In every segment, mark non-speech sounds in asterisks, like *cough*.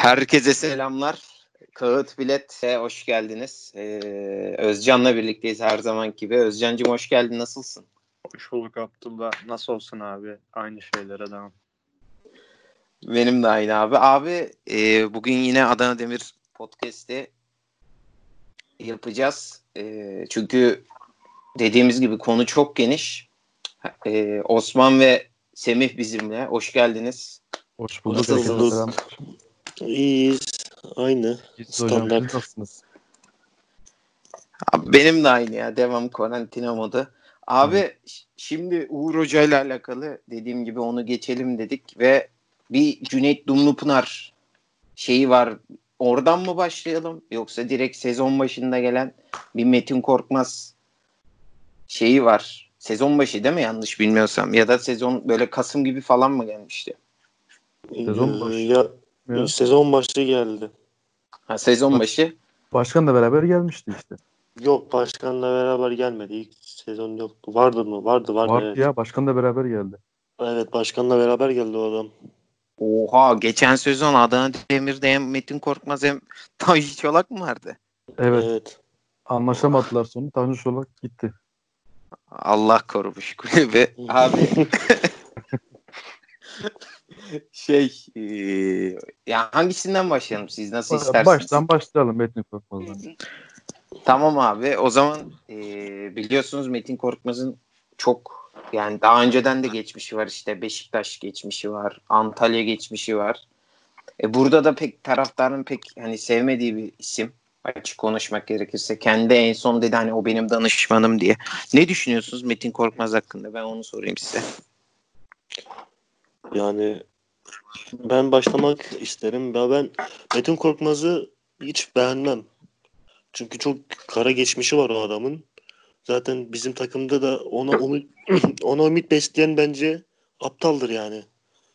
Herkese selamlar. Kağıt Bilet'e hoş geldiniz. Ee, Özcan'la birlikteyiz her zaman gibi. Özcan'cığım hoş geldin. Nasılsın? Hoş bulduk Abdullah. Nasıl olsun abi? Aynı şeylere devam. Benim de aynı abi. Abi e, bugün yine Adana Demir Podcast'i yapacağız. E, çünkü dediğimiz gibi konu çok geniş. E, Osman ve Semih bizimle. Hoş geldiniz. Hoş bulduk. Nasılsınız? İyiyiz. Aynı. Standart. Nasılsınız? Abi benim de aynı ya. Devam karantina modu. Abi ş- şimdi Uğur Hoca ile alakalı dediğim gibi onu geçelim dedik ve bir Cüneyt Dumlupınar şeyi var. Oradan mı başlayalım yoksa direkt sezon başında gelen bir Metin Korkmaz şeyi var. Sezon başı değil mi yanlış bilmiyorsam ya da sezon böyle Kasım gibi falan mı gelmişti? Sezon Ee, başı. Ya, Ya. sezon başı geldi. Ha, sezon başı. Başkanla beraber gelmişti işte. Yok başkanla beraber gelmedi. İlk sezon yoktu. Vardı mı? Vardı vardı. Vardı evet. ya başkanla beraber geldi. evet başkanla beraber geldi o adam. Oha geçen sezon Adana Demir'de hem Metin Korkmaz hem *laughs* Tanju Çolak mı vardı? Evet. Evet. Anlaşamadılar sonra. Tanju Çolak gitti. Allah korumuş kulübü. *laughs* Abi *laughs* şey e, ya hangisinden başlayalım siz nasıl isterseniz. Baştan başlayalım Metin Korkmaz'dan. Tamam abi o zaman e, biliyorsunuz Metin Korkmaz'ın çok yani daha önceden de geçmişi var işte Beşiktaş geçmişi var Antalya geçmişi var. E, burada da pek taraftarın pek hani sevmediği bir isim açık konuşmak gerekirse. Kendi en son dedi hani o benim danışmanım diye. Ne düşünüyorsunuz Metin Korkmaz hakkında ben onu sorayım size. Yani ben başlamak isterim. Ya ben Metin Korkmaz'ı hiç beğenmem. Çünkü çok kara geçmişi var o adamın. Zaten bizim takımda da ona onu *clears throat* ona ümit besleyen bence aptaldır yani.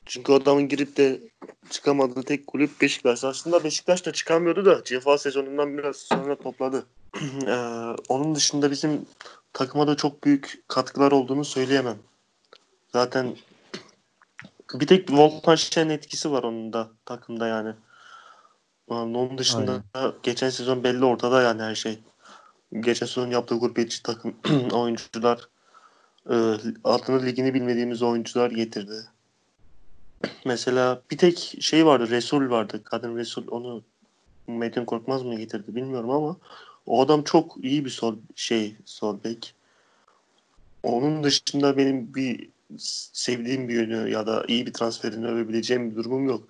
Çünkü adamın girip de çıkamadığı tek kulüp Beşiktaş. Aslında Beşiktaş da çıkamıyordu da cefa sezonundan biraz sonra topladı. Eee, *clears throat* onun dışında bizim takıma da çok büyük katkılar olduğunu söyleyemem. Zaten bir tek Volkan Şen etkisi var onun da takımda yani. Yani Onun dışında geçen sezon belli ortada yani her şey. Geçen sezon yaptığı gurbetçi takım *clears throat* oyuncular e, adını ligini bilmediğimiz oyuncular getirdi. Mesela bir tek şey vardı Resul vardı. Kadın Resul onu Metin Korkmaz mı getirdi bilmiyorum ama o adam çok iyi bir sol şey sol bek. Onun dışında benim bir sevdiğim bir yönü ya da iyi bir transferini övebileceğim bir durumum yok.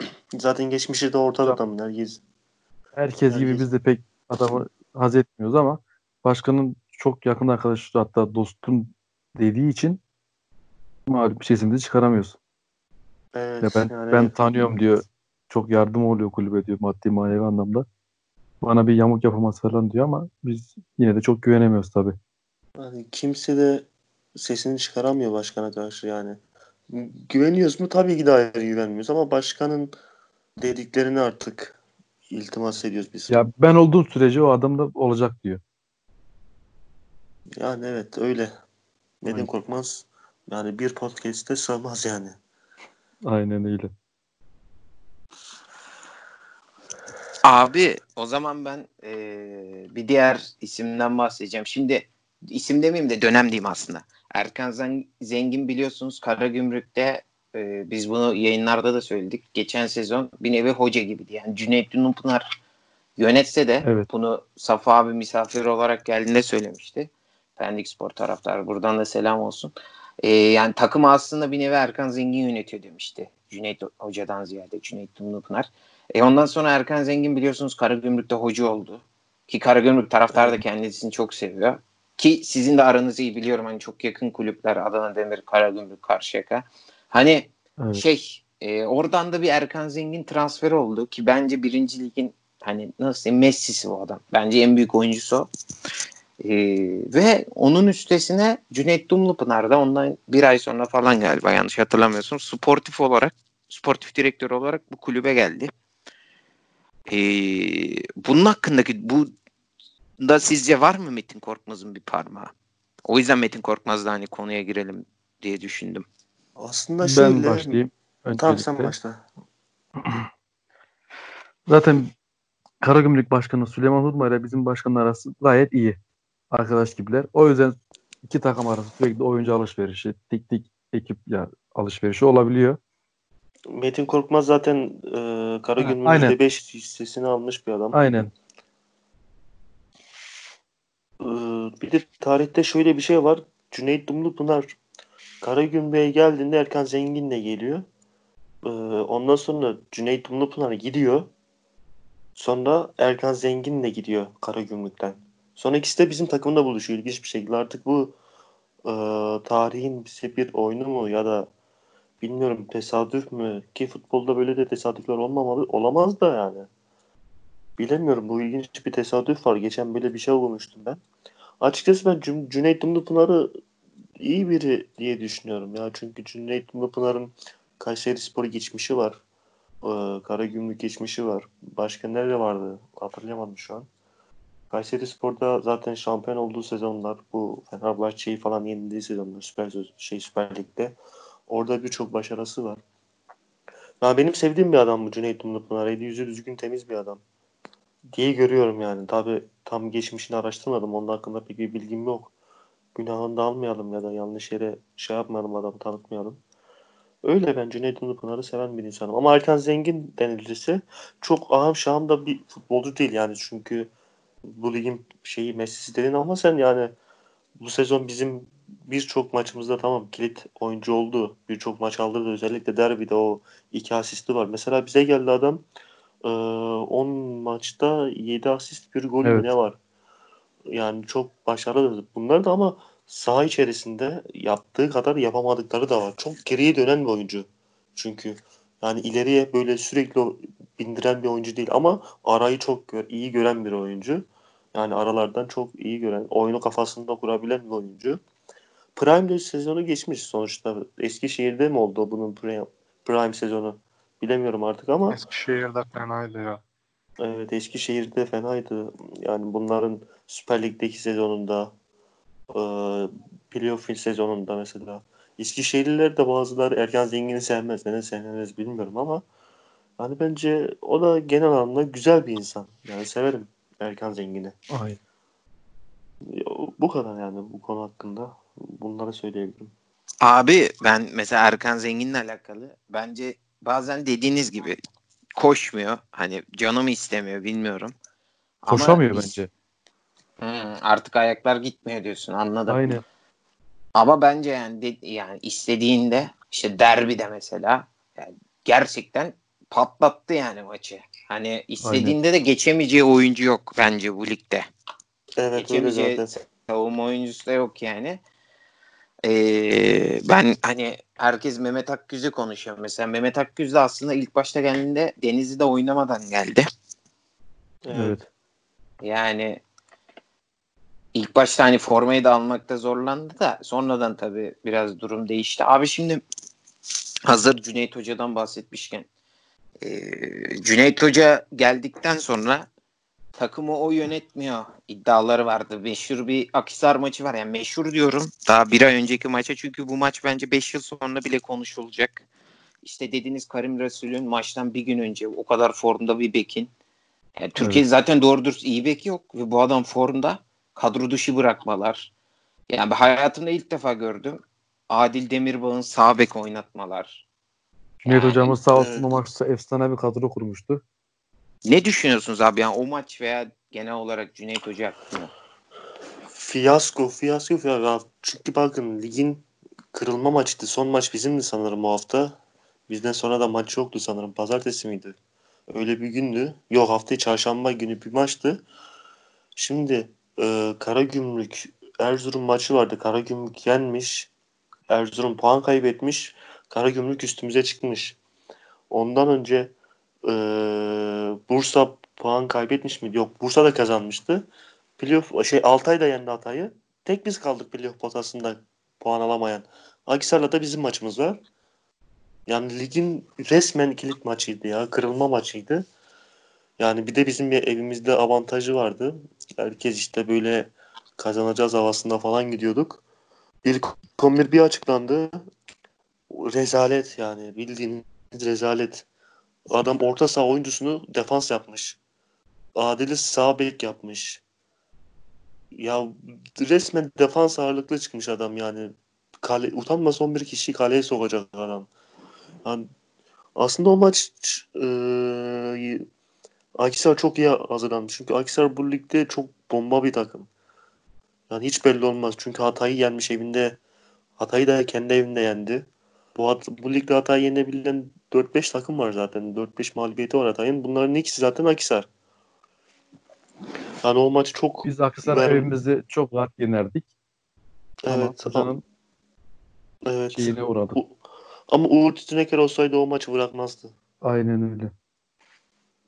*clears throat* Zaten geçmişi de ortada adamın herkes. Herkes gibi Herkes- biz de pek adamı haz etmiyoruz ama başkanın çok yakın arkadaşı hatta dostum dediği için malum sesimizi çıkaramıyoruz. Evet, Ya ben yani ben tanıyorum diyor. Çok yardım oluyor kulübe diyor maddi manevi anlamda. Bana bir yamuk yapamaz falan diyor ama biz yine de çok güvenemiyoruz tabii. yani kimse de sesini çıkaramıyor başkana karşı yani. Güveniyoruz mu? Tabii ki de ayrı güvenmiyoruz ama başkanın dediklerini artık iltimas ediyoruz biz. Ya ben olduğum sürece o adam da olacak diyor. Yani evet öyle. Metin Aynen. Korkmaz yani bir podcast'te sığmaz yani. Aynen öyle. Abi o zaman ben eee, bir diğer isimden bahsedeceğim. Şimdi isim demeyeyim de dönem diyeyim aslında. Erkan Zen- Zengin biliyorsunuz Karagümrük'te eee, biz bunu yayınlarda da söyledik. Geçen sezon bir nevi hoca gibiydi. Yani Cüneyt Dünupınar yönetse de Evet. bunu Safa abi misafir olarak geldiğinde söylemişti. Pendik Spor taraftarı. Buradan da selam olsun. Eee, yani takımı aslında bir nevi Erkan Zengin yönetiyor demişti. Cüneyt Hoca'dan ziyade Cüneyt Dünupınar. E ondan sonra Erkan Zengin biliyorsunuz Karagümrük'te hoca oldu. Ki Karagümrük taraftarı da kendisini çok seviyor. Ki sizin de aranızı iyi biliyorum. Hani çok yakın kulüpler Adana Demir, Karagümrük, Karşıyaka. Hani Evet. şey e, oradan da bir Erkan Zengin transferi oldu. Ki bence birinci ligin hani nasıl Messi'si bu adam. Bence en büyük oyuncusu o. E, ve onun üstesine Cüneyt Dumlupınar da ondan bir ay sonra falan galiba yanlış hatırlamıyorsun. Sportif olarak sportif direktör olarak bu kulübe geldi. Ee, bunun hakkındaki bu da sizce var mı Metin Korkmaz'ın bir parmağı? O yüzden Metin Korkmaz'la hani konuya girelim diye düşündüm. Aslında Ben şöyle başlayayım. Tamam sen başla. *clears throat* zaten Karagümrük Başkanı Süleyman Hurma ile bizim başkanın arası gayet iyi. Arkadaş gibiler. O yüzden iki takım arası sürekli oyuncu alışverişi, tek tek ekip ya alışverişi olabiliyor. Metin Korkmaz zaten e, Karagümrük'ün aynen. %5 hissesini almış bir adam. Aynen. Ee, bir de tarihte şöyle bir şey var. Cüneyt Dumlupınar Karagümrük'e geldiğinde Erkan Zengin'le geliyor. Ee, ondan sonra Cüneyt Dumlupınar gidiyor. Sonra Erkan Zengin'le gidiyor Karagümrük'ten. Sonra ikisi de bizim takımda buluşuyor ilginç bir şekilde. Artık bu e, tarihin bize bir oyunu mu ya da bilmiyorum tesadüf mü ki futbolda böyle de tesadüfler olmamalı olamaz da yani. Bilemiyorum bu ilginç bir tesadüf var. Geçen böyle bir şey okumuştum ben. Açıkçası ben Cün- Cüneyt Dumlupınar'ı iyi biri diye düşünüyorum ya. Çünkü Cüneyt Dumlupınar'ın Kayseri Spor geçmişi var. Ee, Karagümrük geçmişi var. Başka nerede vardı? Hatırlayamadım şu an. Kayseri Spor'da zaten şampiyon olduğu sezonlar bu Fenerbahçe'yi falan yenildiği sezonlar Süper şey Süper Lig'de. Orada birçok başarısı var. Ya benim sevdiğim bir adam bu Cüneyt Dumlupınar. Eli yüzü düzgün temiz bir adam diye görüyorum yani. Tabi tam geçmişini araştırmadım. Onun hakkında pek bir bilgim yok. Günahını da almayalım ya da yanlış yere şey yapmayalım adamı tanıtmayalım. Öyle ben Cüneyt Ünlüpınar'ı seven bir insanım. Ama Erkan Zengin denilirse çok ahım şahım da bir futbolcu değil yani. Çünkü bu ligin şeyi Messi'si dedin ama sen yani bu sezon bizim birçok maçımızda tamam kilit oyuncu oldu. Birçok maç aldırdı. Özellikle derbide o iki asisti var. Mesela bize geldi adam ee, 10 maçta 7 asist bir gol Evet. ne var? Yani çok başarılı. Bunlar da ama saha içerisinde yaptığı kadar yapamadıkları da var. Çok geriye dönen bir oyuncu. Çünkü yani ileriye böyle sürekli bindiren bir oyuncu değil ama arayı çok gö- iyi gören bir oyuncu. Yani aralardan çok iyi gören, oyunu kafasında kurabilen bir oyuncu. Prime sezonu geçmiş sonuçta. Eskişehir'de mi oldu bunun prime, prime sezonu? Bilemiyorum artık ama Eskişehir'de fenaydı ya. Evet Eskişehir'de fenaydı. Yani bunların Süper Lig'deki sezonunda e, playoff sezonunda mesela. Eskişehirliler de bazıları Erkan Zengin'i sevmez. Neden sevmez bilmiyorum ama yani bence o da genel anlamda güzel bir insan. Yani severim Erkan Zengin'i. Aynen. Bu kadar yani bu konu hakkında. Bunları söyleyebilirim. Abi ben mesela Erkan Zengin'le alakalı bence bazen dediğiniz gibi koşmuyor. Hani canım istemiyor bilmiyorum. Ama Koşamıyor biz- bence. Hı, artık ayaklar gitmiyor diyorsun anladım. Aynen. Ama bence yani de- yani istediğinde işte derbide mesela yani gerçekten patlattı yani maçı. Hani istediğinde de geçemeyeceği oyuncu yok bence bu ligde. Evet öyle Geçemeyeceği zaten. savunma oyuncusu da yok yani. Ee, ben hani herkes Mehmet Akgüz'ü konuşuyor. Mesela Mehmet Akgüz de aslında ilk başta geldiğinde Denizli'de oynamadan geldi. Evet. Yani ilk başta hani formayı da almakta zorlandı da sonradan tabii biraz durum değişti. Abi şimdi hazır Cüneyt Hoca'dan bahsetmişken e, Cüneyt Hoca geldikten sonra takımı o yönetmiyor iddiaları vardı. Meşhur bir Akisar maçı var. Yani meşhur diyorum daha bir ay önceki maça çünkü bu maç bence 5 yıl sonra bile konuşulacak. İşte dediğiniz Karim Resul'ün maçtan bir gün önce o kadar formda bir bekin. Yani Türkiye zaten doğru dürüst iyi bek yok ve bu adam formda kadro dışı bırakmalar. Yani ben hayatımda ilk defa gördüm. Adil Demirbağ'ın sağ bek oynatmalar. Cüneyt Yani- hocamız sağ olsun Evet. o maçta efsane bir kadro kurmuştu. Ne düşünüyorsunuz abi yani o maç veya genel olarak Cüneyt Hoca hakkında? Fiyasko, fiyasko, fiyasko. Çünkü bakın ligin kırılma maçıydı. Son maç bizimdi sanırım bu hafta. Bizden sonra da maç yoktu sanırım. Pazartesi miydi? Öyle bir gündü. Yok haftayı çarşamba günü bir maçtı. Şimdi e, Karagümrük Erzurum maçı vardı. Karagümrük yenmiş. Erzurum puan kaybetmiş. Karagümrük üstümüze çıkmış. Ondan önce e, Bursa puan kaybetmiş miydi? Yok Bursa da kazanmıştı. Playoff şey Altay da yendi Hatay'ı. Tek biz kaldık playoff potasında puan alamayan. Akisar'la da bizim maçımız var. Yani ligin resmen kilit maçıydı ya. Kırılma maçıydı. Yani bir de bizim bir evimizde avantajı vardı. Herkes işte böyle kazanacağız havasında falan gidiyorduk. İlk 11 bir açıklandı. Rezalet yani bildiğiniz rezalet. Adam orta saha oyuncusunu defans yapmış. Adil'i sağ bek yapmış. Ya resmen defans ağırlıklı çıkmış adam yani. Kale, utanmasa 11 kişiyi kaleye sokacak adam. Yani aslında o maç e, Akisar çok iyi hazırlanmış. Çünkü Akisar bu ligde çok bomba bir takım. Yani hiç belli olmaz. Çünkü Hatay'ı yenmiş evinde. Hatay'ı da kendi evinde yendi. Bu, hat, bu ligde Hatay'ı yenebilen 4-5 takım var zaten. 4-5 mağlubiyeti var Hatay'ın. Bunların ikisi zaten Akisar. Yani o maç çok... Biz Akhisar Ben- evimizde çok rahat yenerdik. Evet. Ama evet. şeyine uğradık. U- Ama Uğur Tütüneker olsaydı o maçı bırakmazdı. Aynen öyle.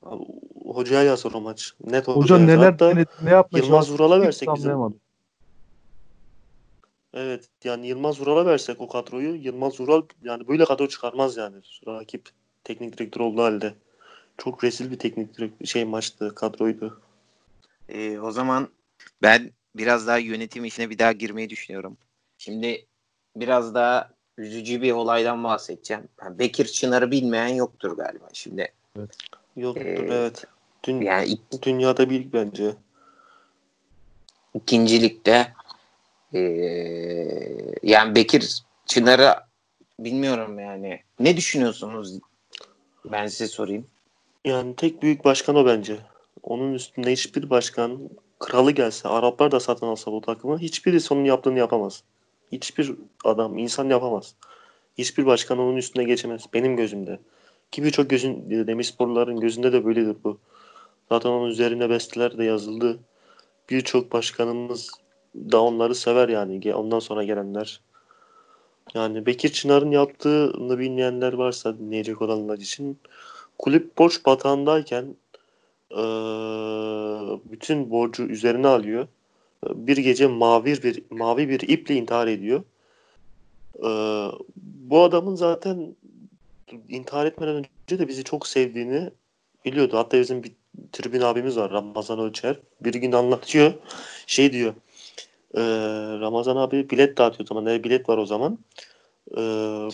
Abi, Hocaya yazar o maç. Net Hoca yazar. neler Hatta denedi, ne yapmaya Yılmaz Vural'a versek bizim-. Evet yani Yılmaz Vural'a versek o kadroyu Yılmaz Vural yani böyle kadro çıkarmaz yani rakip teknik direktör olduğu halde. Çok rezil bir teknik direkt şey maçtı kadroydu. Ee, o zaman ben biraz daha yönetim işine bir daha girmeyi düşünüyorum. Şimdi biraz daha üzücü bir olaydan bahsedeceğim. Yani Bekir Çınar'ı bilmeyen yoktur galiba. Şimdi Yoktur Ee, evet. Dün, yani dünyada bir bence. ikincilikte ee, yani Bekir Çınar'ı bilmiyorum yani. Ne düşünüyorsunuz? Ben size sorayım. Yani tek büyük başkan o bence. Onun üstünde hiçbir başkan kralı gelse, Araplar da satın alsa bu takımı hiçbirisi onun yaptığını yapamaz. Hiçbir adam, insan yapamaz. Hiçbir başkan onun üstüne geçemez. Benim gözümde. Ki birçok gözün, Demirsporluların gözünde de böyledir bu. Zaten onun üzerine besteler de yazıldı. Birçok başkanımız da onları sever yani. Ondan sonra gelenler. Yani Bekir Çınar'ın yaptığını bilmeyenler varsa dinleyecek olanlar için kulüp borç batağındayken bütün borcu üzerine alıyor. Bir gece mavi bir mavi bir iple intihar ediyor. Bu adamın zaten intihar etmeden önce de bizi çok sevdiğini biliyordu. Hatta bizim bir tribün abimiz var Ramazan Ölçer. Bir gün anlatıyor. Şey diyor. Eee, Ramazan abi bilet dağıtıyor o zaman. Ne bilet var o zaman.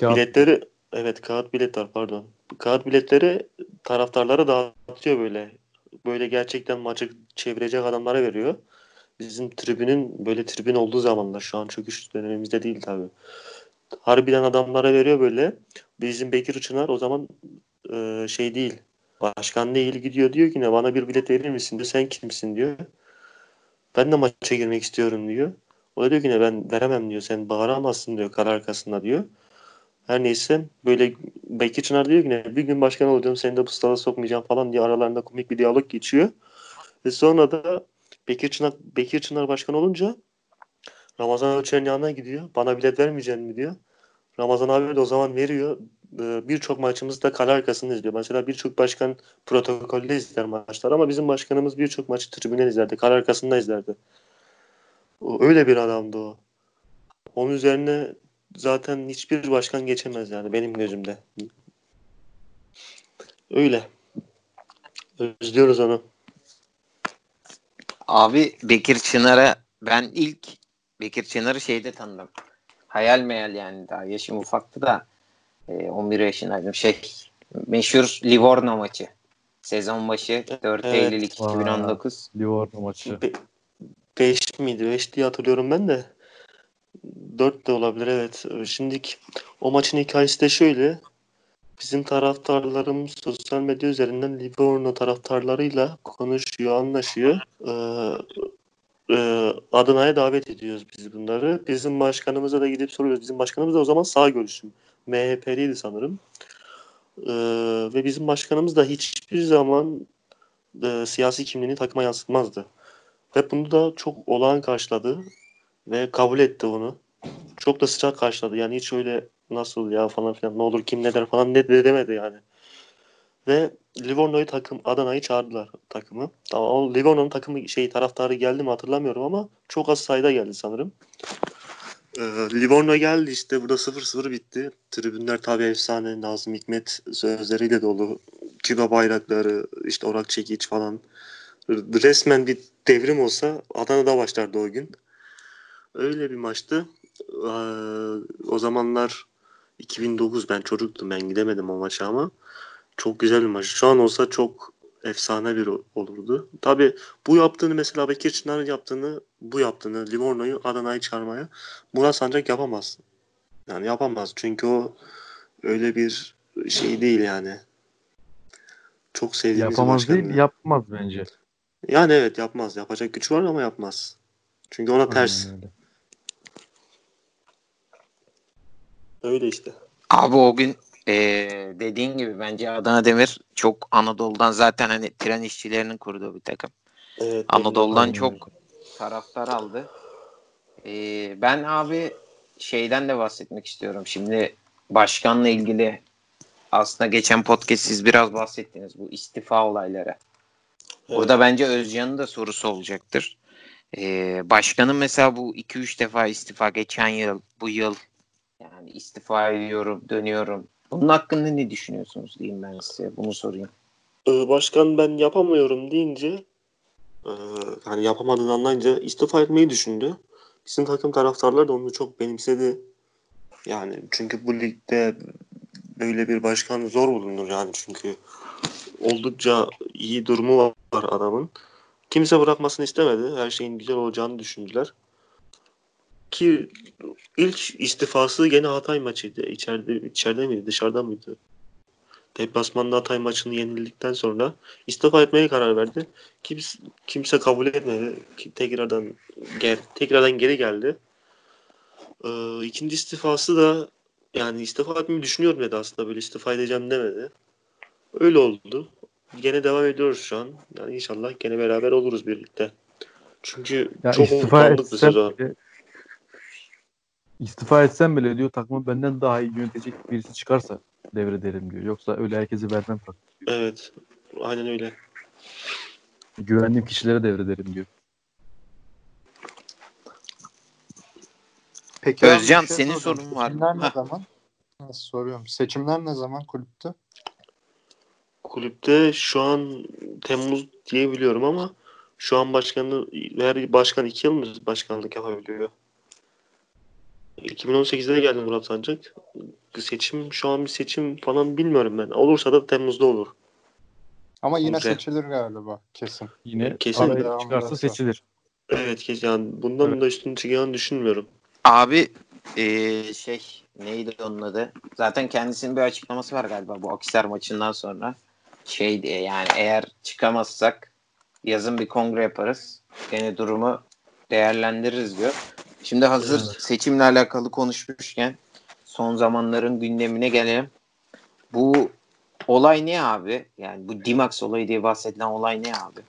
Kağıt. biletleri evet kağıt bilet var pardon. Kağıt biletleri taraftarlara dağıtıyor böyle. Böyle gerçekten maçı çevirecek adamlara veriyor. Bizim tribünün böyle tribün olduğu zamanlar şu an çöküş dönemimizde değil tabii. Harbiden adamlara veriyor böyle. Bizim Bekir Çınar o zaman e, şey değil. Başkan değil gidiyor diyor ki ne bana bir bilet verir misin diyor. Sen kimsin diyor. Ben de maça girmek istiyorum diyor. O da diyor ki ne ben veremem diyor. Sen bağıramazsın diyor kar arkasında diyor. Her neyse böyle Bekir Çınar diyor ki ne bir gün başkan olacağım seni de bu stada sokmayacağım falan diye aralarında komik bir diyalog geçiyor. Ve sonra da Bekir Çınar, Bekir Çınar başkan olunca Ramazan Ölçer'in yanına gidiyor. Bana bilet vermeyeceksin mi diyor. Ramazan abi de o zaman veriyor. Ee, Birçok maçımızda kale arkasında izliyor. Mesela birçok başkan protokolde izler maçlar ama bizim başkanımız birçok maçı tribünden izlerdi. Kale arkasında izlerdi. Öyle bir adamdı o. Onun üzerine zaten hiçbir başkan geçemez yani benim gözümde. Öyle. Özlüyoruz onu. Abi Bekir Çınar'a ben ilk Bekir Çınar'ı şeyde tanıdım. Hayal meyal yani daha yaşım ufaktı da e, 11 yaşındaydım. Şey meşhur Livorno maçı. Sezon başı 4 Evet. Eylül Vay. 2019. Livorno maçı. 5 miydi? 5 diye hatırlıyorum ben de. 4 de olabilir evet. Şimdiki o maçın hikayesi de şöyle. Bizim taraftarlarımız sosyal medya üzerinden Livorno taraftarlarıyla konuşuyor, anlaşıyor. Ee, e, Adana'ya davet ediyoruz biz bunları. Bizim başkanımıza da gidip soruyoruz. Bizim başkanımız da o zaman sağ görüşüm. MHP'liydi sanırım. Ee, ve bizim başkanımız da hiçbir zaman e, siyasi kimliğini takıma yansıtmazdı. Ve bunu da çok olağan karşıladı ve kabul etti onu. Çok da sıcak karşıladı. Yani hiç öyle nasıl ya falan filan ne olur kim ne der falan ne de demedi yani. Ve Livorno'yu takım Adana'yı çağırdılar takımı. Tamam Livorno'nun takımı şey taraftarı geldi mi hatırlamıyorum ama çok az sayıda geldi sanırım. Ee, Livorno geldi işte burada 0-0 bitti. Tribünler tabii efsane Nazım Hikmet sözleriyle dolu. Küba bayrakları işte Orak Çekiç falan. Resmen bir devrim olsa Adana'da başlardı o gün. Öyle bir maçtı. Ee, o zamanlar 2009 ben çocuktum ben gidemedim o maça ama Çok güzel bir maç. Şu an olsa çok efsane bir olurdu. Tabi bu yaptığını mesela Bekir Çınar'ın yaptığını bu yaptığını Livorno'yu Adana'yı çağırmaya Murat Sancak yapamaz. Yani yapamaz. Çünkü o öyle bir şey değil yani. Çok sevdiğimiz Yapamaz başkan. değil, yapmaz bence. Yani evet yapmaz. Yapacak güç var ama yapmaz. Çünkü ona ters. Aynen öyle. Öyle işte. Abi o gün e, dediğin gibi bence Adana Demir çok Anadolu'dan zaten hani tren işçilerinin kurduğu bir takım. Evet. Anadolu'dan çok taraftar aldı. Ee, ben abi şeyden de bahsetmek istiyorum. Şimdi başkanla ilgili aslında geçen podcast siz biraz bahsettiniz bu istifa olayları. Burada bence Özcan'ın da sorusu olacaktır. Ee, başkanın mesela bu 2-3 defa istifa geçen yıl, bu yıl yani istifa ediyorum, dönüyorum. Bunun hakkında ne düşünüyorsunuz diyeyim ben size. Bunu sorayım. Ee, başkan ben yapamıyorum deyince e, hani yapamadığını anlayınca istifa etmeyi düşündü. Bizim takım taraftarlar da onu çok benimsedi. Yani çünkü bu ligde böyle bir başkan zor bulunur yani çünkü oldukça iyi durumu var adamın. Kimse bırakmasını istemedi. Her şeyin güzel olacağını düşündüler. Ki ilk istifası gene Hatay maçıydı. İçeride, içeride miydi dışarıda mıydı? Deplasmanda Hatay maçını yenildikten sonra istifa etmeye karar verdi. Kimse, kimse kabul etmedi. Tekrardan gel, tekrardan geri geldi. Ee, ikinci istifası da yani istifa etmeyi düşünüyorum dedi aslında böyle istifa edeceğim demedi. Öyle oldu. Gene devam ediyoruz şu an. Yani inşallah gene beraber oluruz birlikte. Çünkü Ya çok bir etsem sezon. bile, istifa etsem bile diyor takımı benden daha iyi yönetecek birisi çıkarsa devrederim diyor. Yoksa öyle herkesi vermem takım. Evet. Aynen öyle. Güvendiğim kişilere devrederim diyor. Peki Özcan, şey senin sorun var mı? Seçimler ne Heh. zaman? Nasıl soruyorum. Seçimler ne zaman kulüpte? Kulüpte şu an Temmuz diye biliyorum ama şu an başkanı her başkan iki yıl mı başkanlık yapabiliyor? 2018'de geldi Murat Sancak. Seçim şu an bir seçim falan bilmiyorum ben. Olursa da Temmuz'da olur. Ama yine Güzel. seçilir galiba kesin. Yine Kesin çıkarsa seçilir. Evet kes yani bundan Evet. da üstün çıkacağını düşünmüyorum. Abi eee, şey neydi onun adı? Zaten kendisinin bir açıklaması var galiba bu Akisar maçından sonra. Şey diye yani eğer çıkamazsak yazın bir kongre yaparız. Gene durumu değerlendiririz diyor. Şimdi hazır Evet. seçimle alakalı konuşmuşken son zamanların gündemine gelelim. Bu olay ne abi? Yani bu Dimax olayı diye bahsedilen olay ne abi?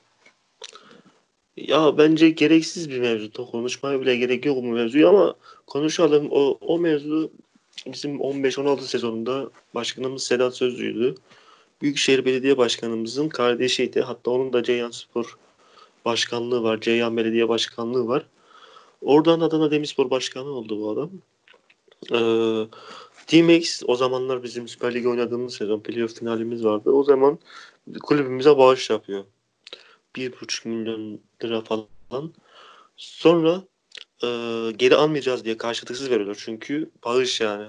Ya bence gereksiz bir mevzu. Konuşmaya bile gerek yok bu mevzuyu ama konuşalım. O, o mevzu bizim 15-16 sezonunda başkanımız Sedat Sözlü'ydü. Büyükşehir Belediye Başkanımızın kardeşiydi. Hatta onun da Ceyhan Spor Başkanlığı var. Ceyhan Belediye Başkanlığı var. Oradan Adana Demirspor Başkanı oldu bu adam. Ee, D-Max o zamanlar bizim Süper Lig oynadığımız sezon playoff finalimiz vardı. O zaman kulübümüze bağış yapıyor. 1,5 milyon lira falan. Sonra e, geri almayacağız diye karşılıksız veriyorlar. Çünkü bağış yani.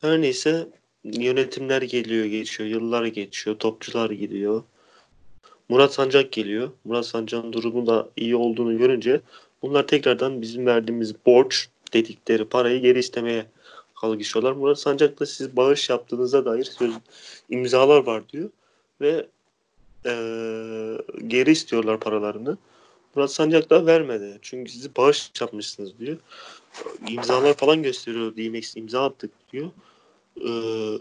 Her neyse yönetimler geliyor geçiyor. Yıllar geçiyor. Topçular gidiyor. Murat Sancak geliyor. Murat Sancak'ın durumu da iyi olduğunu görünce bunlar tekrardan bizim verdiğimiz borç dedikleri parayı geri istemeye kalkışıyorlar. Murat Sancak siz bağış yaptığınıza dair söz, imzalar var diyor. Ve eee, geri istiyorlar paralarını. Murat Sancak da vermedi. Çünkü sizi bağış yapmışsınız diyor. İmzalar falan gösteriyor. DMX imza attık diyor. Eee,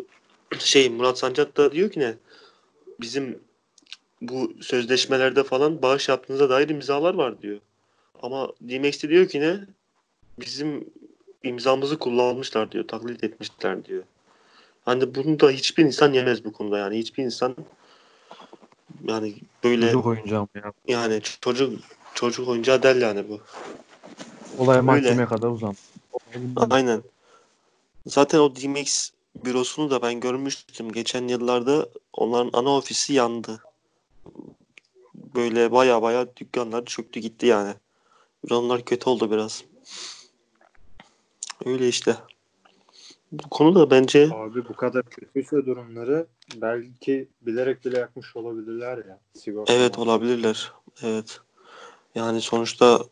şey Murat Sancak da diyor ki ne? Bizim bu sözleşmelerde falan bağış yaptığınıza dair imzalar var diyor. Ama DMX de diyor ki ne? Bizim imzamızı kullanmışlar diyor. Taklit etmişler diyor. Hani bunu da hiçbir insan yemez bu konuda yani. Hiçbir insan yani böyle Çocuk oyuncağım ya. yani çocuk çocuk oyuncağı der yani bu. Olay mahkemeye kadar. Elimden Aynen. Zaten o DMX bürosunu da ben görmüştüm. Geçen yıllarda onların ana ofisi yandı. Böyle baya baya dükkanlar çöktü gitti yani. Onlar kötü oldu biraz. Öyle işte. Bu konuda bence Abi bu kadar kötüyse durumları belki bilerek bile yapmış olabilirler ya. Sigorta evet olabilirler. Evet. Yani sonuçta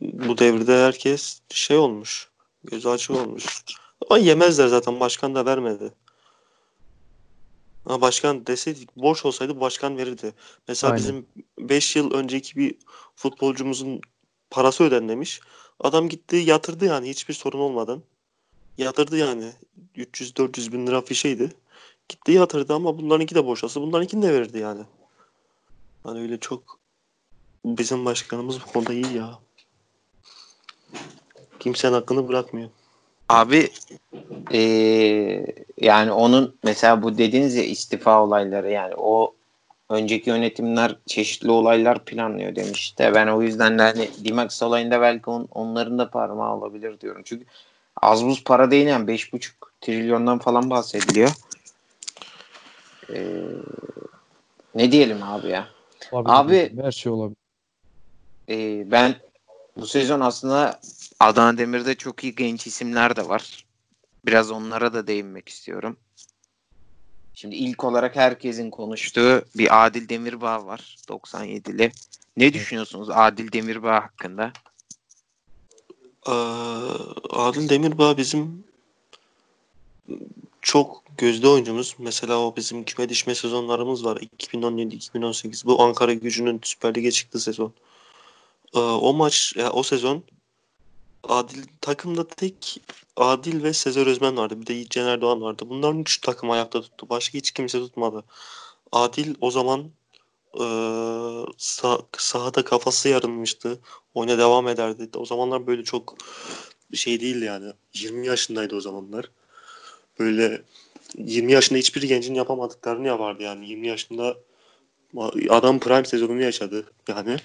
bu devirde herkes şey olmuş. Gözü açık olmuş. Ama yemezler zaten. Başkan da vermedi. Ama başkan deseydi borç olsaydı başkan verirdi. Mesela Aynen. bizim 5 yıl önceki bir futbolcumuzun parası ödenmemiş. Adam gitti yatırdı yani hiçbir sorun olmadan. Yatırdı yani. 300-400 bin lira fişeydi. Gitti yatırdı ama bunlarınki de boşası. Bunlarınkini de verirdi yani. Hani öyle çok bizim başkanımız bu konuda iyi ya. Kimsenin hakkını bırakmıyor. Abi eee, yani onun mesela bu dediğiniz ya istifa olayları yani o önceki yönetimler çeşitli olaylar planlıyor demişti. Ben o yüzden de hani Dimax olayında belki on- onların da parmağı olabilir diyorum. Çünkü az buz para değil yani 5,5 trilyondan falan bahsediliyor. Eee, ne diyelim abi ya? Olabilir. Abi- her şey olabilir. Ee, ben bu sezon aslında Adana Demir'de çok iyi genç isimler de var. Biraz onlara da değinmek istiyorum. Şimdi ilk olarak herkesin konuştuğu bir Adil Demirbağ var 97'li. Ne düşünüyorsunuz Adil Demirbağ hakkında? Ee, Adil Demirbağ bizim çok gözde oyuncumuz. Mesela o bizim küme düşme sezonlarımız var. 2017-2018. Bu Ankara gücünün Süper Lig'e çıktığı sezon. Ee, o maç, ya o sezon Adil takımda tek Adil ve Sezer Özmen vardı. Bir de Cener Doğan vardı. Bunların üç takım ayakta tuttu. Başka hiç kimse tutmadı. Adil o zaman eee sah- sahada kafası yarılmıştı. Oyuna devam ederdi. O zamanlar böyle çok şey değildi yani. 20 yaşındaydı o zamanlar. Böyle 20 yaşında hiçbir gencin yapamadıklarını yapardı yani. 20 yaşında adam prime sezonunu yaşadı yani.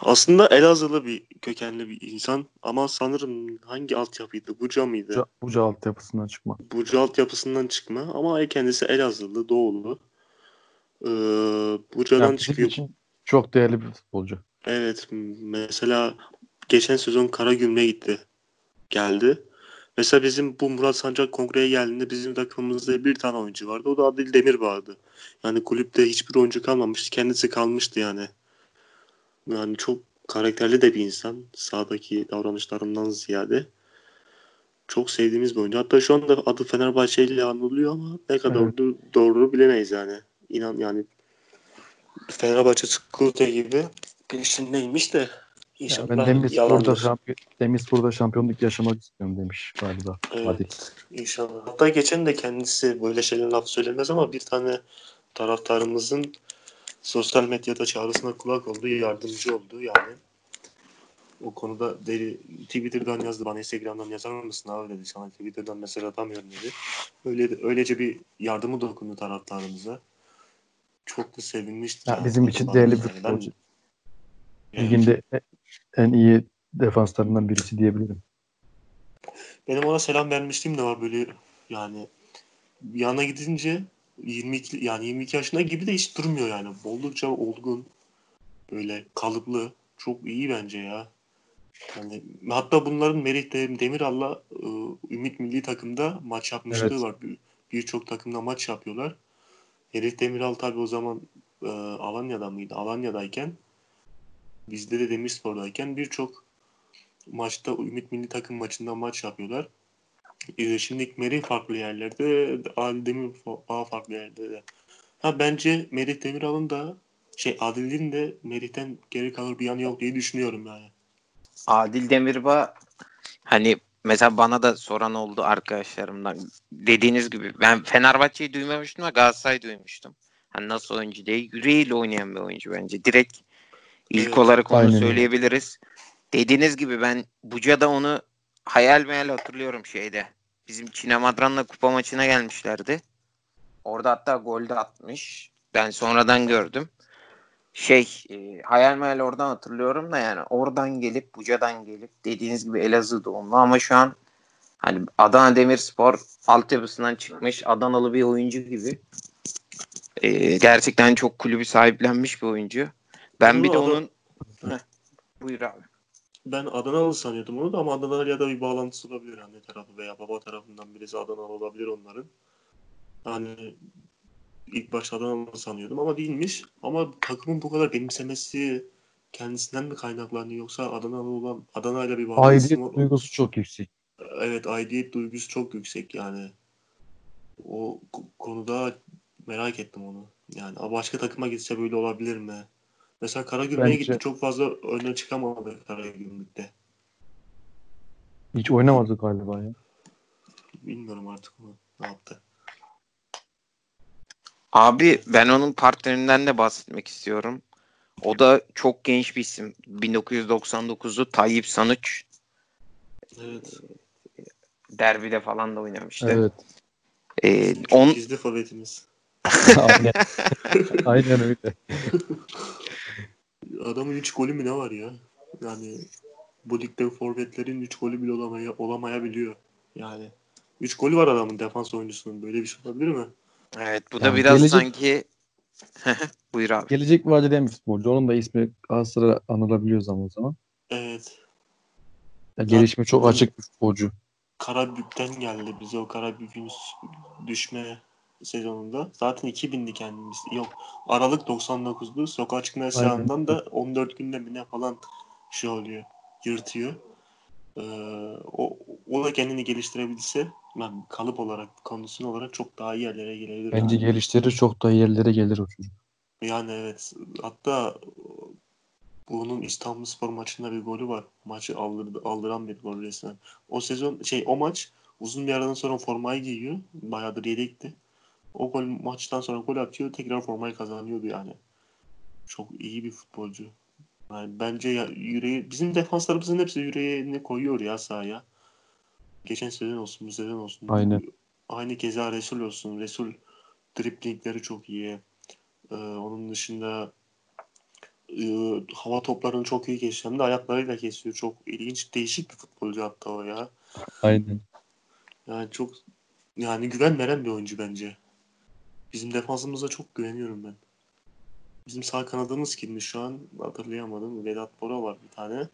Aslında Elazığlı bir kökenli bir insan ama sanırım hangi altyapıydı? Buca mıydı? Buca, Buca altyapısından çıkma. Burcu altyapısından çıkma ama kendisi Elazığlı, Doğulu. Ee, Buca'dan Yani çıkıyor. için çok değerli bir futbolcu. Evet, mesela geçen sezon Karagümrük'e gitti. Geldi. Mesela bizim bu Murat Sancak kongreye geldiğinde bizim takımımızda bir tane oyuncu vardı. O da Adil Demirbağ'dı. Yani kulüpte hiçbir oyuncu kalmamıştı. Kendisi kalmıştı yani. Yani çok karakterli de bir insan. Sahadaki davranışlarından ziyade. Çok sevdiğimiz bir oyuncu. Hatta şu anda adı Fenerbahçe ile anılıyor ama ne kadar Evet. doğru, doğru bilemeyiz yani. İnan yani Fenerbahçe Skrute gibi peşindeymiş de Ya inşallah ben Demirspor'da, yalandır. şampiyon, Demirspor'da şampiyonluk yaşamak istiyorum demiş galiba. Evet. Hadi. İnşallah. Hatta geçen de kendisi böyle şeyler laf söylemez ama bir tane taraftarımızın sosyal medyada çağrısına kulak oldu, yardımcı oldu yani. O konuda deli Twitter'dan yazdı bana Instagram'dan yazar mısın abi dedi. Sana Twitter'dan mesaj atamıyorum dedi. Öyle öylece bir yardımı dokundu taraftarımıza. Çok da sevinmişti. Ya yani. bizim için değerli bir yani. Futbolcu. Evet. Liginde en iyi defanslarından birisi diyebilirim. Benim ona selam vermişliğim de var böyle yani yana gidince 22 yani 22 yaşında gibi de hiç durmuyor yani. Oldukça olgun böyle kalıplı çok iyi bence ya. Yani hatta bunların Merih Dem- Demiral'la e, Ümit Milli Takım'da maç yapmışlığı Evet. var. Bir- Birçok takımda maç yapıyorlar. Merih Demiral tabii o zaman e, Alanya'da mıydı? Alanya'dayken bizde de Demirspor'dayken birçok maçta Ümit Milli Takım maçında maç yapıyorlar. Ee, şimdi Merih farklı yerlerde, Adil Demir daha farklı yerlerde de. Ha bence Merih Demiral'ın da şey Adil'in de Merih'ten geri kalır bir yanı yok diye düşünüyorum yani. Adil Demirbağ hani mesela bana da soran oldu arkadaşlarımdan. Dediğiniz gibi ben Fenerbahçe'yi duymamıştım ama Galatasaray'ı duymuştum. Hani nasıl oyuncu değil. Yüreğiyle oynayan bir oyuncu bence. Direkt ilk Evet, olarak onu aynen öyle. söyleyebiliriz. Dediğiniz gibi ben Buca'da onu hayal meyal hatırlıyorum şeyde. Bizim Çinemadran'la kupa maçına gelmişlerdi. Orada hatta gol de atmış. Ben sonradan gördüm. Şey e, hayal meyal oradan hatırlıyorum da yani oradan gelip Buca'dan gelip dediğiniz gibi Elazığ doğumlu ama şu an hani Adana Demirspor altyapısından çıkmış Adanalı bir oyuncu gibi. E, gerçekten çok kulübü sahiplenmiş bir oyuncu. Ben bir de Bunu onun Heh, buyur abi. Ben Adanalı sanıyordum onu da ama Adanalı'ya da bir bağlantısı olabilir anne tarafı veya baba tarafından birisi Adanalı olabilir onların. Yani ilk başta Adanalı sanıyordum ama değilmiş. Ama takımın bu kadar benimsemesi kendisinden mi kaynaklanıyor yoksa Adanalı olan Adana'yla bir bağlantısı Aidiyet mı? duygusu çok yüksek. Evet aidiyet duygusu çok yüksek yani. O konuda merak ettim onu. Yani başka takıma gitse böyle olabilir mi? Mesela Karagümrük'e Bence- gitti çok fazla öne çıkamadı Karagümrük'te. Hiç oynamadı galiba ya. Bilmiyorum artık onu ne yaptı. Abi ben onun partnerinden de bahsetmek istiyorum. O da çok genç bir isim. 1999'lu Tayyip Sanıç. Evet. Derbide falan da oynamıştı. Evet. Ee, on, gizli favoritimiz. *laughs* Aynen. Aynen öyle. *laughs* Adamın 3 golü mü ne var ya? Yani bu ligde forvetlerin 3 golü bile olamaya, olamayabiliyor. Yani 3 golü var adamın defans oyuncusunun. Böyle bir şey olabilir mi? evet bu da Yani biraz gelecek- sanki *laughs* Buyur abi. Gelecek vaat eden bir futbolcu. Onun da ismi Galatasaray anılabiliyor zaman zaman. Evet. Ya gelişme çok açık bir futbolcu. Karabük'ten geldi bize o Karabük'ün düşme sezonunda. Zaten 2000'di kendimiz. Yok. Aralık 99'du. Sokağa çıkma yasağından da 14 günde mi ne falan şey oluyor. Yırtıyor. Ee, o, o da kendini geliştirebilse ben kalıp olarak, kondisyon olarak çok daha iyi yerlere gelebilir. Bence yani. geliştirir çok da iyi yerlere gelir o çocuk. Yani evet. Hatta bunun İstanbul Spor maçında bir golü var. Maçı aldırdı, aldıran bir gol resmen. O sezon şey o maç uzun bir aradan sonra formayı giyiyor. Bayağıdır yedekti. O gol maçtan sonra gol atıyor. Tekrar formayı kazanıyordu yani. Çok iyi bir futbolcu. Yani bence ya, yüreği bizim defanslarımızın hepsi yüreğini koyuyor ya sahaya. Geçen sezon olsun, bu sezon olsun. Aynen. Aynı keza Resul olsun. Resul driplingleri çok iyi. Ee, onun dışında e, hava toplarını çok iyi kesiyor. Hem de ayaklarıyla kesiyor. Çok ilginç, değişik bir futbolcu hatta o ya. Aynen. Yani çok yani güven veren bir oyuncu bence. Bizim defansımıza çok güveniyorum ben. Bizim sağ kanadımız kimdi şu an hatırlayamadım. Vedat Bora var bir tane.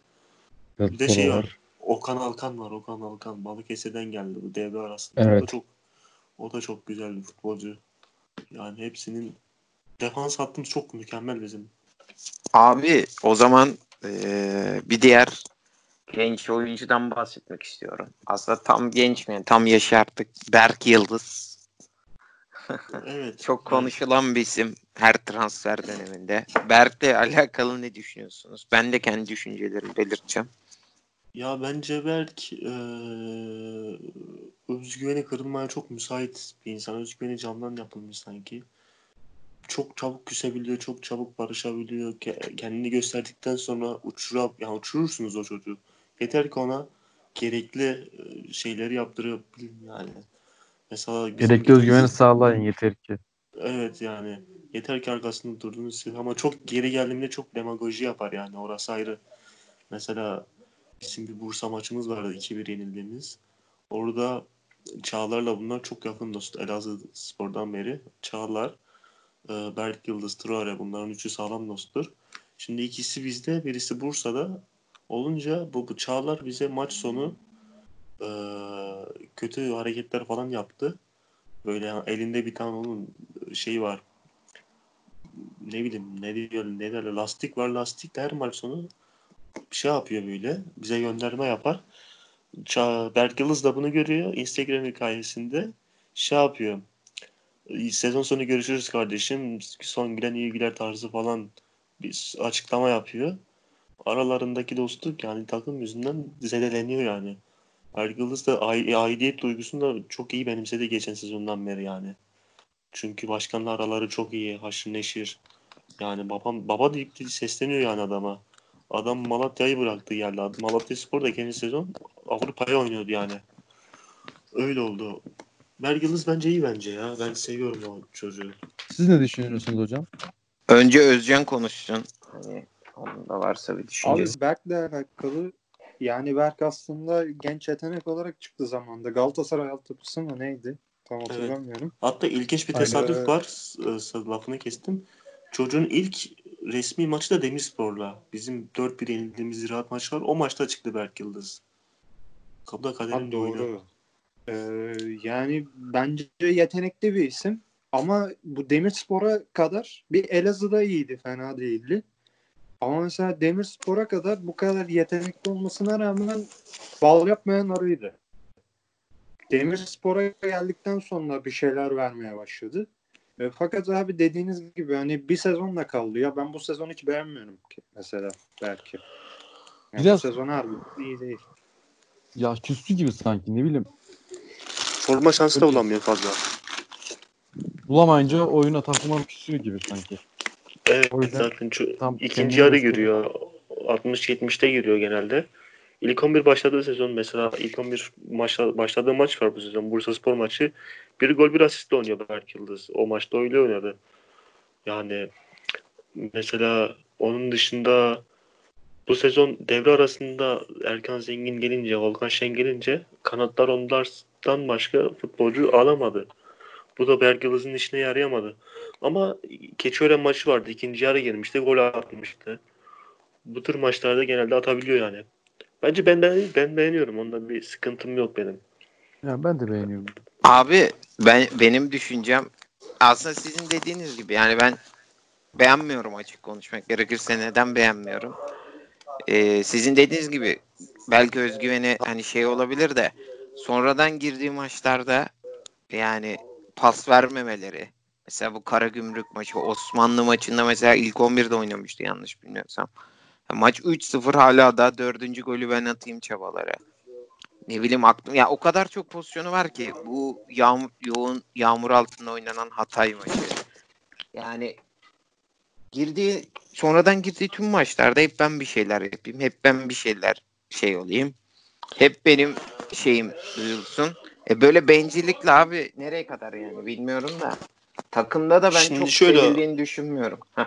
Bir de şey var. Okan Alkan var. Okan Alkan. Balıkesir'den geldi bu devre arasında. O da Evet. çok o da çok güzel bir futbolcu. Yani hepsinin defans hattımız çok mükemmel bizim. Abi o zaman eee, bir diğer genç oyuncudan bahsetmek istiyorum. Aslında tam genç mi? Tam yaşı artık. Berk Yıldız. Evet. Çok konuşulan bir isim her transfer döneminde. Berk'le alakalı ne düşünüyorsunuz? Ben de kendi düşüncelerimi belirteceğim. Ya bence Berk eee özgüveni kırılmaya çok müsait bir insan. Özgüveni camdan yapılmış sanki. Çok çabuk küsebiliyor, çok çabuk barışabiliyor. Ke- Kendini gösterdikten sonra uçura, yani uçurursunuz o çocuğu. Yeter ki ona gerekli e, şeyleri yaptırabilin yani. Mesela Gerekli özgüveni sağlayın yeter ki. Evet yani yeter ki arkasında durduğunuz siz ama çok geri geldiğinde çok demagoji yapar yani orası ayrı. Mesela bizim bir Bursa maçımız vardı 2-1 yenildiğimiz. Orada Çağlar'la bunlar çok yakın dost. Elazığ spordan beri. Çağlar, e, Berk Yıldız, Traore bunların üçü sağlam dosttur. Şimdi ikisi bizde birisi Bursa'da olunca bu, bu Çağlar bize maç sonu e, kötü hareketler falan yaptı. Böyle yani elinde bir tane onun şeyi var. Ne bileyim ne diyor ne derler lastik var lastik de her maç sonu bir şey yapıyor böyle. Bize gönderme yapar. Berk Yıldız da bunu görüyor. Instagram hikayesinde şey yapıyor. Sezon sonu görüşürüz kardeşim. Son gülen iyi güler tarzı falan bir açıklama yapıyor. Aralarındaki dostluk yani takım yüzünden zedeleniyor yani. Yıldız da ai- aidiyet duygusunu da çok iyi benimsedi geçen sezondan beri yani. Çünkü başkanla araları çok iyi. Haşır neşir. Yani babam baba deyip de sesleniyor yani adama. Adam Malatya'yı bıraktı geldi. Malatya Spor da ikinci sezon Avrupa'ya oynuyordu yani. Öyle oldu. Berk Yıldız bence iyi bence ya. Ben seviyorum o çocuğu. Siz ne düşünüyorsunuz hocam? Önce Özcan konuşsun. Hani onun da varsa bir Abi düşünce. Berk'le alakalı yani Berk aslında genç yetenek olarak çıktı zamanında. Galatasaray altyapısı mı neydi? Tam hatırlamıyorum. Hatta ilginç bir Aynen. tesadüf var. S- s- Lafını kestim. Çocuğun ilk resmi maçı da Demirspor'la. Bizim 4-1 yenildiğimiz ziraat maçı var. O maçta çıktı Berk Yıldız. Kapıda kaderin de oynadı. doğru. Ee, yani bence yetenekli bir isim. Ama bu Demirspor'a kadar bir Elazığ'da iyiydi. Fena değildi. Ama mesela Demirspor'a kadar bu kadar yetenekli olmasına rağmen bal yapmayan arıydı. Demirspor'a geldikten sonra bir şeyler vermeye başladı. E, fakat abi dediğiniz gibi hani bir sezonla kaldı. Ya ben bu sezon hiç beğenmiyorum ki mesela belki. Yani Biraz- Bu sezon harbi iyi değil. Ya küstü gibi sanki ne bileyim. Forma şansı da bulamıyor fazla. Bulamayınca oyuna takıma küsüyor gibi sanki. Evet O yüzden zaten şu, tam ikinci yarı giriyor. 60-70'te giriyor genelde. İlk 11 başladığı sezon mesela ilk 11 maçta, başladığı maç var bu sezon. Bursa Spor maçı. Bir gol bir asistle oynuyor Berk Yıldız. O maçta öyle oynadı. Yani mesela onun dışında bu sezon devre arasında Erkan Zengin gelince, Volkan Şen gelince kanatlar onlardan başka futbolcu alamadı. Bu da Berk Yıldız'ın işine yarayamadı. Ama Keçiören maçı vardı. İkinci yarı girmişti. Gol atmıştı. Bu tür maçlarda genelde atabiliyor yani. Bence ben ben, ben beğeniyorum. Onda bir sıkıntım yok benim. Ya ben de beğeniyorum. Abi ben benim düşüncem aslında sizin dediğiniz gibi yani ben beğenmiyorum açık konuşmak gerekirse neden beğenmiyorum. Ee, sizin dediğiniz gibi belki özgüveni hani şey olabilir de sonradan girdiği maçlarda yani pas vermemeleri mesela bu Karagümrük maçı Osmanlı maçında mesela ilk 11'de oynamıştı yanlış bilmiyorsam. Maç 3-0 hala da dördüncü golü ben atayım çabaları ne bileyim aklım ya o kadar çok pozisyonu var ki bu yağmur, yoğun yağmur altında oynanan Hatay maçı. Yani girdiği sonradan girdiği tüm maçlarda hep ben bir şeyler yapayım. Hep ben bir şeyler şey olayım. Hep benim şeyim duyulsun. E böyle bencillikle abi nereye kadar yani bilmiyorum da. Takımda da ben Şimdi çok şöyle- sevildiğini düşünmüyorum. Heh.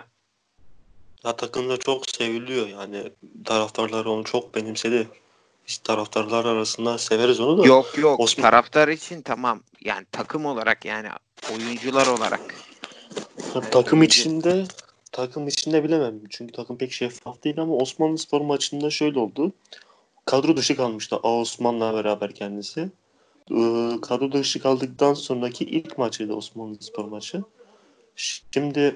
Ya takımda çok seviliyor yani taraftarlar onu çok benimsedi. Biz taraftarlar arasında severiz onu da. Yok yok Osman- taraftar için tamam. Yani takım olarak yani oyuncular olarak. Ha, takım içinde takım içinde bilemem. Çünkü takım pek şeffaf değil ama Osmanlı Spor maçında şöyle oldu. Kadro dışı kalmıştı A Osman'la beraber kendisi. Ee, kadro dışı kaldıktan sonraki ilk maçıydı Osmanlı Spor maçı. Şimdi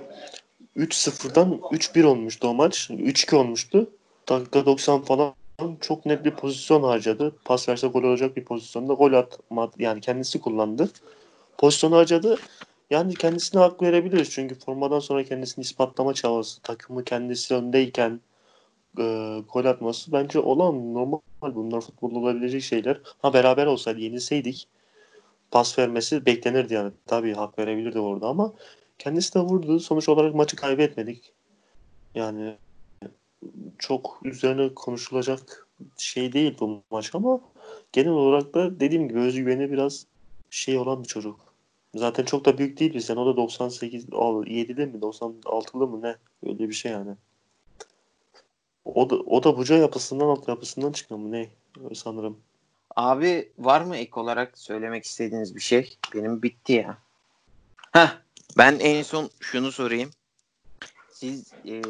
3-0'dan 3-1 olmuştu o maç. 3-2 olmuştu. Dakika 90 falan çok net bir pozisyon harcadı. Pas verse gol olacak bir pozisyonda gol atmadı. Yani kendisi kullandı. Pozisyonu harcadı. Yani kendisine hak verebiliriz. Çünkü formadan sonra kendisini ispatlama çabası, takımı kendisi öndeyken e, gol atması bence olan normal. Bunlar futbolda olabilecek şeyler. Ha beraber olsaydı yenilseydik pas vermesi beklenirdi yani. Tabii hak verebilirdi orada ama kendisi de vurdu. Sonuç olarak maçı kaybetmedik. Yani çok üzerine konuşulacak şey değil bu maç ama genel olarak da dediğim gibi özgüveni biraz şey olan bir çocuk. Zaten çok da büyük değil bizden. O da 98 al- 7'de mi 96'lı mı ne? Öyle bir şey yani. O da o da buca yapısından alt yapısından çıkıyor mu ne? Sanırım. Abi var mı ek olarak söylemek istediğiniz bir şey? Benim bitti ya. Heh, ben en son şunu sorayım. Siz eee,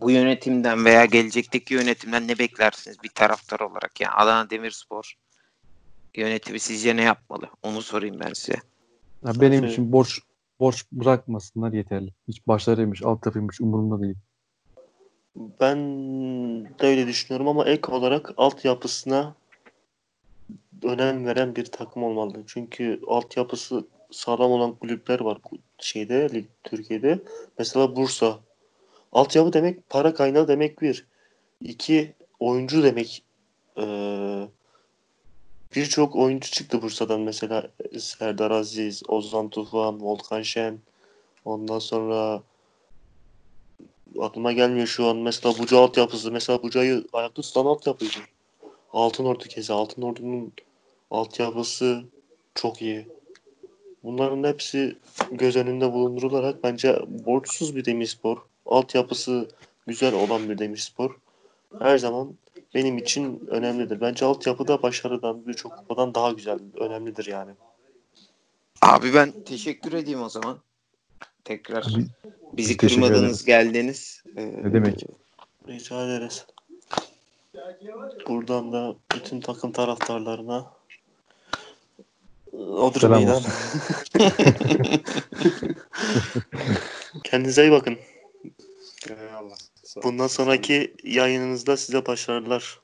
bu yönetimden veya gelecekteki yönetimden ne beklersiniz bir taraftar olarak? Yani Adana Demirspor yönetimi sizce ne yapmalı? Onu sorayım ben size. Ya benim için borç borç bırakmasınlar yeterli. Hiç başlarıymış, alt tarafıymış umurumda değil. Ben de öyle düşünüyorum ama ek olarak altyapısına önem veren bir takım olmalı. Çünkü altyapısı sağlam olan kulüpler var şeyde Türkiye'de. Mesela Bursa. Altyapı demek para kaynağı demek bir. İki oyuncu demek. Ee, Birçok oyuncu çıktı Bursa'dan mesela Serdar Aziz, Ozan Tufan, Volkan Şen. Ondan sonra aklıma gelmiyor şu an. Mesela Buca altyapısı. Mesela Buca'yı ayakta tutan altyapıydı. Altınordu keza. Altınordu'nun altyapısı çok iyi. Bunların hepsi göz önünde bulundurularak bence borçsuz bir Demirspor. Altyapısı güzel olan bir Demirspor. Her zaman benim için önemlidir. Bence altyapıda başarıdan birçok kupadan daha güzel, önemlidir yani. Abi ben teşekkür edeyim o zaman. Tekrar Biz- bizi kırmadınız geldiniz. Ee, Ne demek? Rica ederiz. Buradan da bütün takım taraftarlarına odur Selam meydan. *laughs* Kendinize iyi bakın. Eyvallah. Bundan sonraki yayınınızda size başarılar.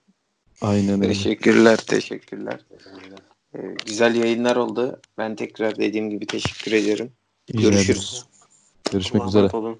Aynen öyle. Teşekkürler, teşekkürler. Ee, güzel yayınlar oldu. Ben tekrar dediğim gibi teşekkür ederim. Görüşürüz. Görüşmek Allah'a üzere. olun.